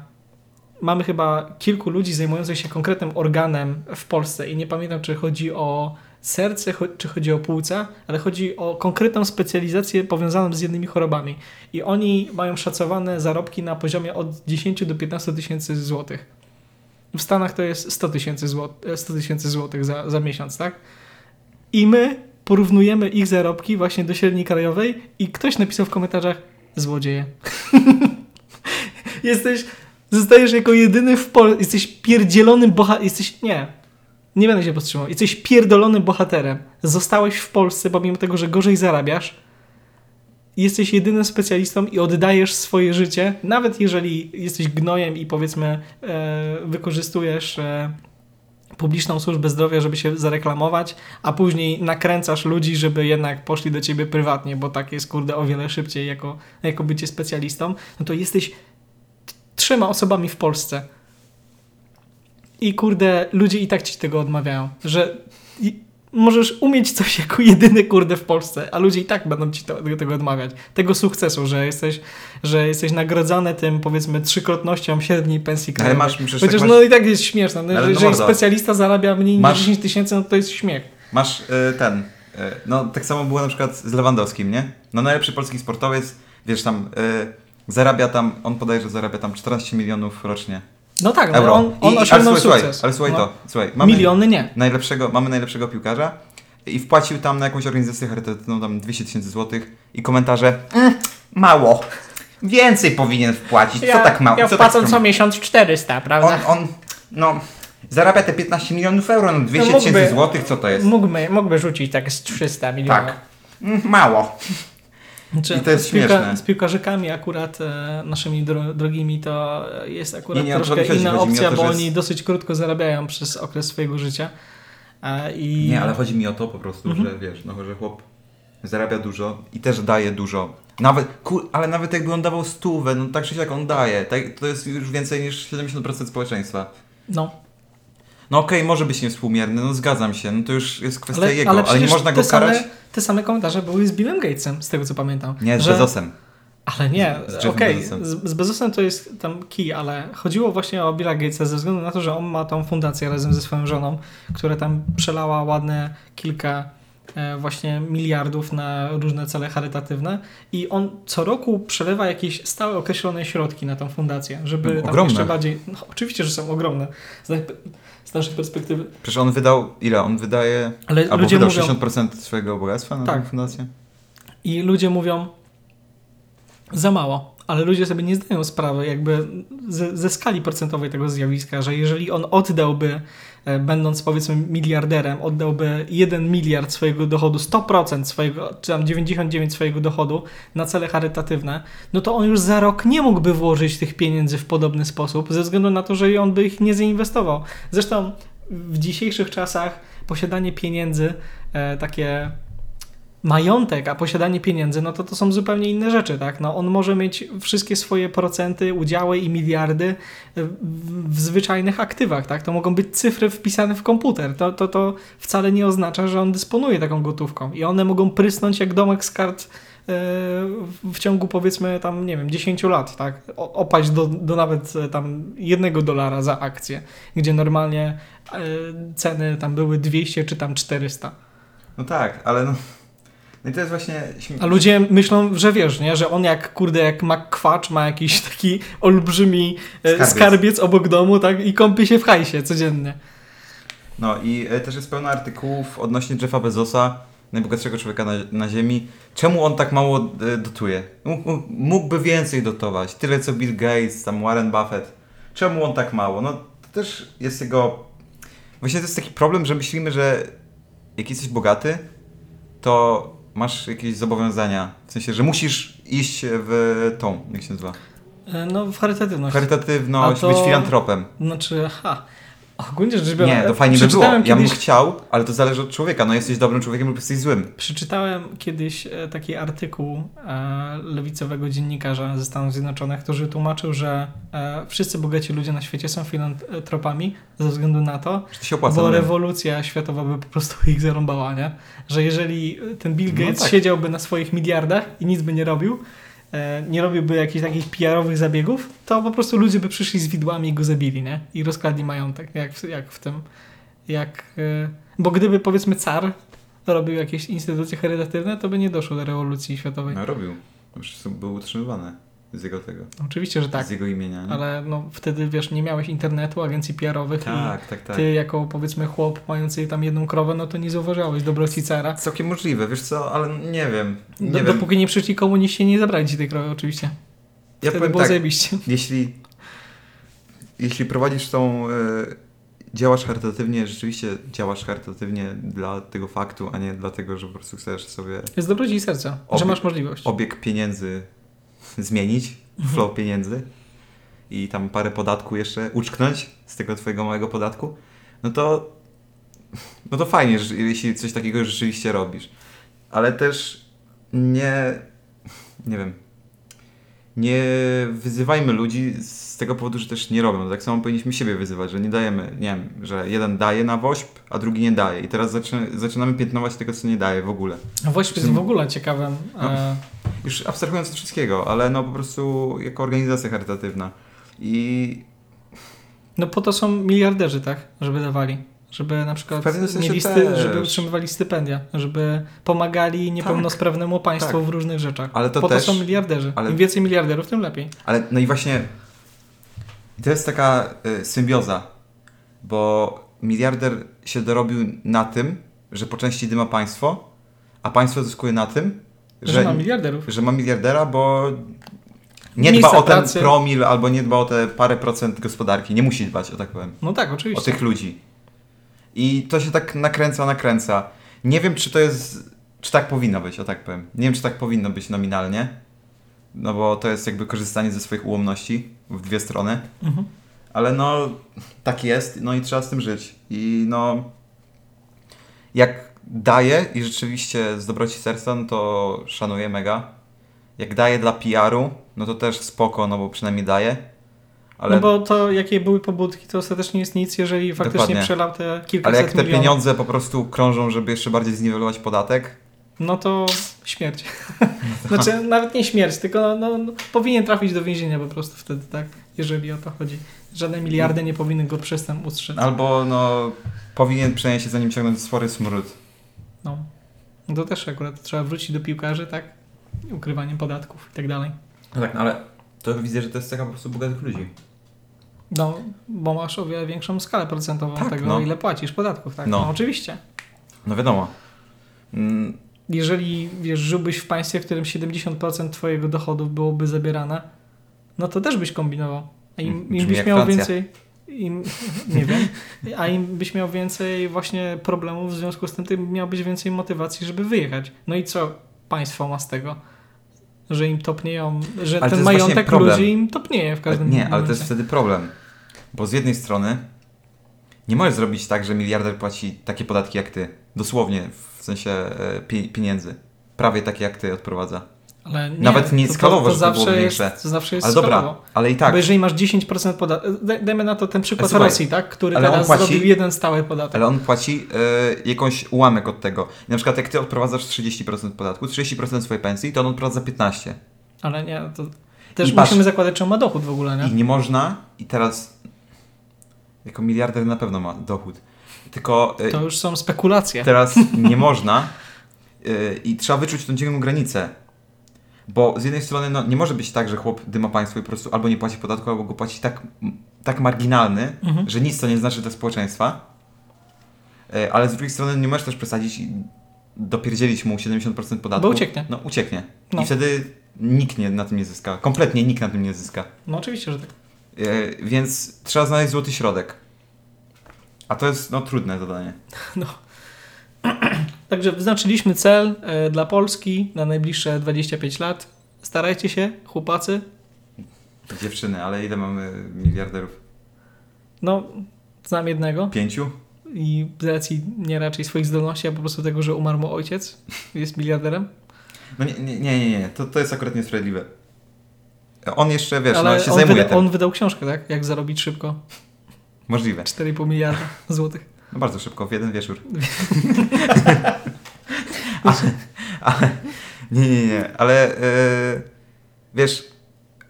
mamy chyba kilku ludzi zajmujących się konkretnym organem w Polsce i nie pamiętam, czy chodzi o serce, czy chodzi o płuca, ale chodzi o konkretną specjalizację powiązaną z jednymi chorobami. I oni mają szacowane zarobki na poziomie od 10 do 15 tysięcy złotych. W Stanach to jest 100 tysięcy złot- 100 tysięcy złotych za, za miesiąc, tak? I my porównujemy ich zarobki właśnie do średniej krajowej i ktoś napisał w komentarzach złodzieje. <laughs> jesteś, zostajesz jako jedyny w Polsce, jesteś pierdzielonym bohaterem, jesteś, nie, nie będę się powstrzymał, jesteś pierdolonym bohaterem. Zostałeś w Polsce, pomimo tego, że gorzej zarabiasz, jesteś jedynym specjalistą i oddajesz swoje życie, nawet jeżeli jesteś gnojem i powiedzmy e, wykorzystujesz e, publiczną służbę zdrowia, żeby się zareklamować, a później nakręcasz ludzi, żeby jednak poszli do ciebie prywatnie, bo tak jest kurde o wiele szybciej jako, jako bycie specjalistą, no to jesteś trzema osobami w Polsce. I kurde, ludzie i tak ci tego odmawiają, że możesz umieć coś jako jedyny kurde w Polsce, a ludzie i tak będą ci to, tego odmawiać. Tego sukcesu, że jesteś, że jesteś nagrodzony tym powiedzmy trzykrotnością średniej pensji Ale krajowej. masz, przecież Chociaż tak no masz, i tak jest śmieszne. No, Ale że, no jeżeli specjalista zarabia mniej niż Masz- 10 tysięcy, no to jest śmiech. masz e, ten, e, no tak samo było na przykład z Lewandowskim, nie? No najlepszy polski sportowiec, wiesz tam, e, zarabia tam, on podaje, że zarabia tam 14 milionów rocznie No tak, no, euro. on, on I, osiągnął ale słuchaj, sukces. ale słuchaj no. to, słuchaj, mamy Miliony nie. najlepszego, mamy najlepszego piłkarza i wpłacił tam na jakąś organizację charytatywną tam 200 tysięcy złotych i komentarze "Mm, mało, więcej powinien wpłacić, co tak mało, Ja co wpłacam tak co miesiąc 400, prawda? on, on, no, zarabia te 15 milionów euro, no 200 mógłby- tysięcy złotych, co to jest? Mógłby, mógłby rzucić tak z 300 milionów. Tak. Mm, Mało. Znaczy, I to jest z, piłka, śmieszne. z piłkarzykami akurat e, naszymi dro, drogimi to jest akurat Nie, nie, troszkę chodzi. inna Chodzi opcja, to, bo że oni jest- dosyć krótko zarabiają przez okres swojego życia. E, i... Nie, ale chodzi mi o to po prostu, Mhm. że wiesz, no, że chłop zarabia dużo i też daje dużo. Nawet, kur, ale nawet jakby on dawał stówę, no tak czy siak on daje. Tak, to jest już więcej niż 70% społeczeństwa. No, No okej, może być niewspółmierny, no zgadzam się, no to już jest kwestia ale, jego, ale, ale, nie można go te karać. Same, te same komentarze były z Billem Gatesem, z tego co pamiętam. Nie, z że- Bezosem. Ale nie, okej, Bezosem. z, z Bezosem to jest tam key, ale chodziło właśnie o Billa Gatesa ze względu na to, że on ma tą fundację razem ze swoją żoną, która tam przelała ładne kilka e, właśnie miliardów na różne cele charytatywne i on co roku przelewa jakieś stałe określone środki na tą fundację, żeby No, tam ogromne. jeszcze bardziej, no oczywiście, że są ogromne z, naszej perspektywy, Przecież on wydał, ile? On wydaje, ale albo ludzie wydał mówią, 60% swojego bogactwa na Tak. tę fundację? I ludzie mówią za mało, ale ludzie sobie nie zdają sprawy jakby ze, ze skali procentowej tego zjawiska, że jeżeli on oddałby, będąc powiedzmy miliarderem, oddałby 1 miliard swojego dochodu, 100% swojego, czy tam 99 swojego dochodu na cele charytatywne, no to on już za rok nie mógłby włożyć tych pieniędzy w podobny sposób, ze względu na to, że on by ich nie zainwestował. Zresztą w dzisiejszych czasach posiadanie pieniędzy, e, takie majątek, a posiadanie pieniędzy, no to to są zupełnie inne rzeczy, tak? No on może mieć wszystkie swoje procenty, udziały i miliardy w, w zwyczajnych aktywach, tak? To mogą być cyfry wpisane w komputer. To, to, to wcale nie oznacza, że on dysponuje taką gotówką i one mogą prysnąć jak domek z kart e, w ciągu powiedzmy tam, nie wiem, 10 lat, tak? Opaść do, do nawet e, tam jednego dolara za akcję, gdzie normalnie e, ceny tam były 200 czy tam 400. No tak, ale no... No i to jest właśnie... A ludzie myślą, że wiesz, nie? Że on jak, kurde, jak McQuatch ma jakiś <laughs> taki olbrzymi e, Skarbiec. skarbiec. obok domu, tak? I kąpie się w hajsie codziennie. No i e, też jest pełno artykułów odnośnie Jeffa Bezosa, najbogatszego człowieka na, na Ziemi. Czemu on tak mało e, dotuje? Mógł- Mógłby więcej dotować. Tyle co Bill Gates, tam Warren Buffett. Czemu on tak mało? No to też jest jego... Właśnie to jest taki problem, że myślimy, że jak jesteś bogaty, to masz jakieś zobowiązania. W sensie, że musisz iść w tą, jak się nazywa? E, No, w charytatywność. Charytatywność, to- być filantropem. Znaczy, ha. Ogólnie rzecz biorąc, Nie, to fajnie by było. przeczytałem Ja bym kiedyś, chciał, ale to zależy od człowieka. No jesteś dobrym człowiekiem lub jesteś złym. Przeczytałem kiedyś e, taki artykuł e, lewicowego dziennikarza ze Stanów Zjednoczonych, który tłumaczył, że e, wszyscy bogaci ludzie na świecie są filantropami ze względu na to, Że opłaca. bo no nie? rewolucja światowa by po prostu <laughs> ich zarąbała, nie? Że jeżeli ten Bill No Gates tak. siedziałby na swoich miliardach i nic by nie robił, nie robiłby jakichś takich PR-owych zabiegów, to po prostu ludzie by przyszli z widłami i go zabili, nie? I rozkradli majątek, jak, w- jak w tym, jak... E, bo gdyby, powiedzmy, car robił jakieś instytucje charytatywne, to by nie doszło do rewolucji światowej. No robił. Po prostu był utrzymywany z jego tego. Oczywiście, że tak, Z jego imienia. Nie? ale no wtedy, wiesz, nie miałeś internetu, agencji PR-owych Tak, tak, tak. ty jako, powiedzmy, chłop mający tam jedną krowę, no to nie zauważałeś dobroci cara. Całkiem możliwe, wiesz co, ale nie wiem. Nie Do, wiem. dopóki nie przyszli komuniści, nie zabrali ci tej krowy, oczywiście. Ja Wtedy było tak, zajebiście. jeśli, jeśli prowadzisz tą, e, działasz charytatywnie, rzeczywiście działasz charytatywnie dla tego faktu, a nie dlatego, że po prostu chcesz sobie Jest dobroci serca, że Obie- masz możliwość. obieg pieniędzy zmienić, Mhm. flow pieniędzy i tam parę podatku jeszcze uczknąć z tego twojego małego podatku, no to no to fajnie, że, jeśli coś takiego rzeczywiście robisz. Ale też nie nie wiem nie wyzywajmy ludzi z tego powodu, że też nie robią. Tak samo powinniśmy siebie wyzywać, że nie dajemy, nie wiem, że jeden daje na wośp, a drugi nie daje. I teraz zaczyna, zaczynamy piętnować tego, co nie daje w ogóle. A Wośp jest w ogóle ciekawym. No. E, Już abstrahując od wszystkiego, ale no po prostu jako organizacja charytatywna. I no po to są miliarderzy, tak? Żeby dawali. Żeby na przykład mieli sty, żeby utrzymywali stypendia, żeby pomagali niepełnosprawnemu państwu tak. w różnych rzeczach. Ale to po też- to są miliarderzy. ale- Im więcej miliarderów, tym lepiej. Ale no i właśnie to jest taka y, symbioza, bo miliarder się dorobił na tym, że po części dyma państwo, a państwo zyskuje na tym, Że, że, ma miliarderów. że ma miliardera, bo nie Miejsca dba o ten pracy. promil albo nie dba o te parę procent gospodarki. Nie musi dbać, o tak powiem. No tak, O oczywiście. tych ludzi. I to się tak nakręca, nakręca. Nie wiem, czy to jest. Czy tak powinno być, o tak powiem. Nie wiem, czy tak powinno być nominalnie. No bo to jest jakby korzystanie ze swoich ułomności w dwie strony. Mhm. Ale no, tak jest, no i trzeba z tym żyć. I no, jak daje i rzeczywiście z dobroci serca, no to szanuję mega. Jak daje dla PR-u, no to też spoko, no bo przynajmniej daje. Ale, No bo to, jakie były pobudki, to ostatecznie jest nic, jeżeli faktycznie Dokładnie. przelał te ale kilkaset jak te milionów. pieniądze po prostu krążą, żeby jeszcze bardziej zniwelować podatek, No to śmierć. <laughs> <laughs> znaczy, nawet nie śmierć, tylko no, no, no, powinien trafić do więzienia po prostu wtedy, tak? Jeżeli o to chodzi. Żadne miliardy nie powinny go przez ten ustrzec. albo no, powinien przynajmniej się za nim ciągnąć spory smród. No. to też akurat trzeba wrócić do piłkarzy, tak? Ukrywaniem podatków i tak dalej. No tak, no ale to widzę, że to jest taka po prostu bogatych ludzi. No, bo masz o wiele większą skalę procentową Tak, tego, no. ile płacisz podatków, tak? No. No, oczywiście. No wiadomo. Mm, Jeżeli, wiesz, żyłbyś w państwie, w którym 70% twojego dochodów byłoby zabierane, no to też byś kombinował. A im, Mm, im byś miał Francja. więcej... Im, nie wiem. A im byś miał więcej właśnie problemów, w związku z tym ty miałbyś więcej motywacji, żeby wyjechać. No i co państwo ma z tego? Że im topnieją, że Ale to ten właśnie majątek ludzi im topnieje w każdym nie, ale to momencie. jest wtedy problem. Bo z jednej strony nie możesz zrobić tak, że miliarder płaci takie podatki jak ty. Dosłownie, w sensie e, pi- pieniędzy. Prawie takie jak ty odprowadza. Ale nie, Nawet nie to, skalowo, to, to żeby było zawsze jest, większe. to zawsze jest Ale dobra, skalowo. ale i tak. Bo jeżeli masz 10% podatku, dajmy na to ten przykład Słuchaj, Rosji, tak? który teraz płaci- zrobił jeden stały podatek. Ale on płaci e, jakąś ułamek od tego. I na przykład jak ty odprowadzasz 30% podatku, 30% swojej pensji, to on odprowadza 15%. Ale nie, to też I patrz- musimy zakładać, czy on ma dochód w ogóle, I nie? nie można, i teraz jako miliarder na pewno ma dochód. Tylko e, To już są spekulacje. teraz <laughs> nie można y, i trzeba wyczuć tą dzienną granicę. Bo z jednej strony no, nie może być tak, że chłop dyma państwo i po prostu albo nie płaci podatku, albo go płaci tak, tak marginalny, Mhm. że nic to nie znaczy dla społeczeństwa. Y, ale z drugiej strony nie możesz też przesadzić i dopierdzielić mu 70% podatku. Bo ucieknie. No ucieknie. No. I wtedy nikt nie, na tym nie zyska. Kompletnie nikt na tym nie zyska. No oczywiście, że tak. Y, więc trzeba znaleźć złoty środek. A to jest no, trudne zadanie. <clears throat> Także wyznaczyliśmy cel e, dla Polski na najbliższe 25 lat. Starajcie się, chłopacy. Dziewczyny, ale ile mamy miliarderów? No, znam jednego Pięciu? i z racji nie raczej swoich zdolności, a po prostu tego, że umarł mu ojciec, jest miliarderem. No nie, nie, nie, nie, nie. To, to jest akurat niesprawiedliwe. On jeszcze, wiesz, Ale no, się on, zajmuje wyda, tym. on wydał książkę, tak? Jak zarobić szybko Możliwe. 4,5 miliarda złotych. No bardzo szybko, w jeden wieczór. <laughs> ale, ale, nie, nie, nie, ale e, wiesz,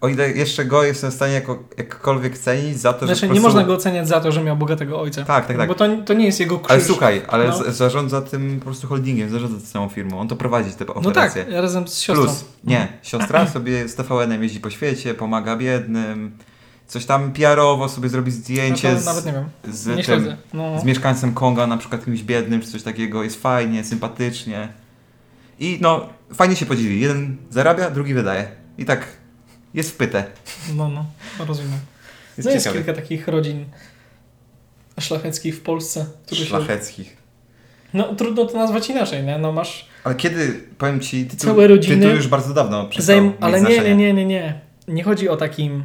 o ile jeszcze go jestem w stanie jako, jakkolwiek cenić za to, Znaczy, że po nie prostu... można go oceniać za to, że miał bogatego ojca. Tak, tak, tak. Bo to, to nie jest jego krzyż. Ale słuchaj, ale No. zarządza tym po prostu holdingiem, zarządza całą firmą, on to prowadzi, te No operacje. tak, razem z siostrą. Plus, nie, siostra <laughs> sobie z TVN-em jeździ po świecie, pomaga biednym, coś tam PR-owo sobie zrobi zdjęcie no z, nawet nie wiem. z, tym, śledzę. No. z mieszkańcem Konga, na przykład kimś biednym, czy coś takiego, jest fajnie, sympatycznie. I no, fajnie się podzieli. Jeden zarabia, drugi wydaje. I tak jest wpyte. no, no, rozumiem. Jest no jest kilka takich rodzin szlacheckich w Polsce, które się... Szlacheckich. No trudno to nazwać inaczej, nie? No masz Ale kiedy, powiem ci, tytuł, Całe rodziny- tytuł już bardzo dawno przestał Zajm... Ale nie, nie, nie, nie, nie. Nie chodzi o takim,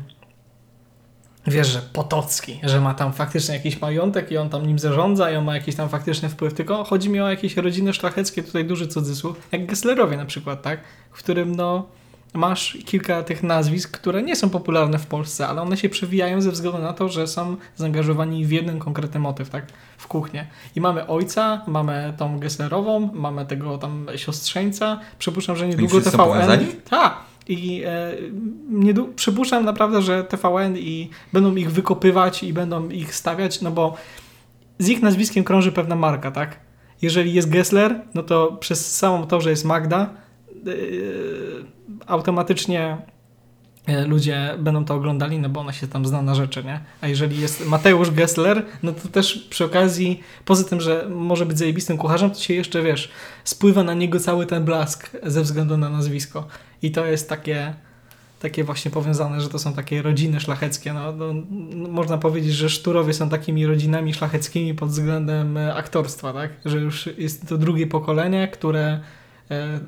wiesz, że Potocki, że ma tam faktycznie jakiś majątek i on tam nim zarządza i on ma jakiś tam faktyczny wpływ, tylko chodzi mi o jakieś rodziny szlacheckie, tutaj duży cudzysłów, jak Gesslerowie na przykład, tak? W którym no masz kilka tych nazwisk, które nie są popularne w Polsce, ale one się przewijają ze względu na to, że są zaangażowani w jeden konkretny motyw, tak? W kuchnię. I mamy ojca, mamy tą Gesslerową, mamy tego tam siostrzeńca. Przypuszczam, że niedługo TVN. Tak. I e, niedłu- przypuszczam naprawdę, że TVN i będą ich wykopywać i będą ich stawiać, no bo z ich nazwiskiem krąży pewna marka, tak? Jeżeli jest Gessler, no to przez samą to, że jest Magda, yy, automatycznie e, ludzie będą to oglądali, no bo ona się tam zna na rzeczy, nie? A jeżeli jest Mateusz Gessler, no to też przy okazji, poza tym, że może być zajebistym kucharzem, to się jeszcze, wiesz, spływa na niego cały ten blask ze względu na nazwisko. I to jest takie, takie właśnie powiązane, że to są takie rodziny szlacheckie. No, no, no, można powiedzieć, że Szturowie są takimi rodzinami szlacheckimi pod względem e, aktorstwa, tak? Że już jest to drugie pokolenie, które e,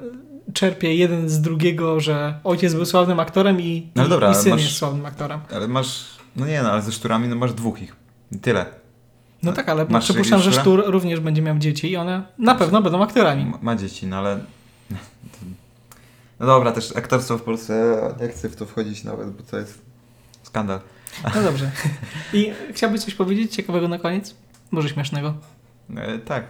czerpie jeden z drugiego, że ojciec był sławnym aktorem i, No dobra, i syn masz- jest sławnym aktorem. Ale masz, no nie no, ale ze szturami no masz dwóch ich. Tyle. No tak, ale Masz przypuszczam, że Sztur również będzie miał dzieci i one na pewno będą aktorami. Ma, ma dzieci, no ale... <laughs> No dobra, też aktorstwo w Polsce, nie chcę w to wchodzić nawet, bo to jest skandal. No dobrze. <laughs> I chciałbyś coś powiedzieć ciekawego na koniec? Może śmiesznego? E, tak,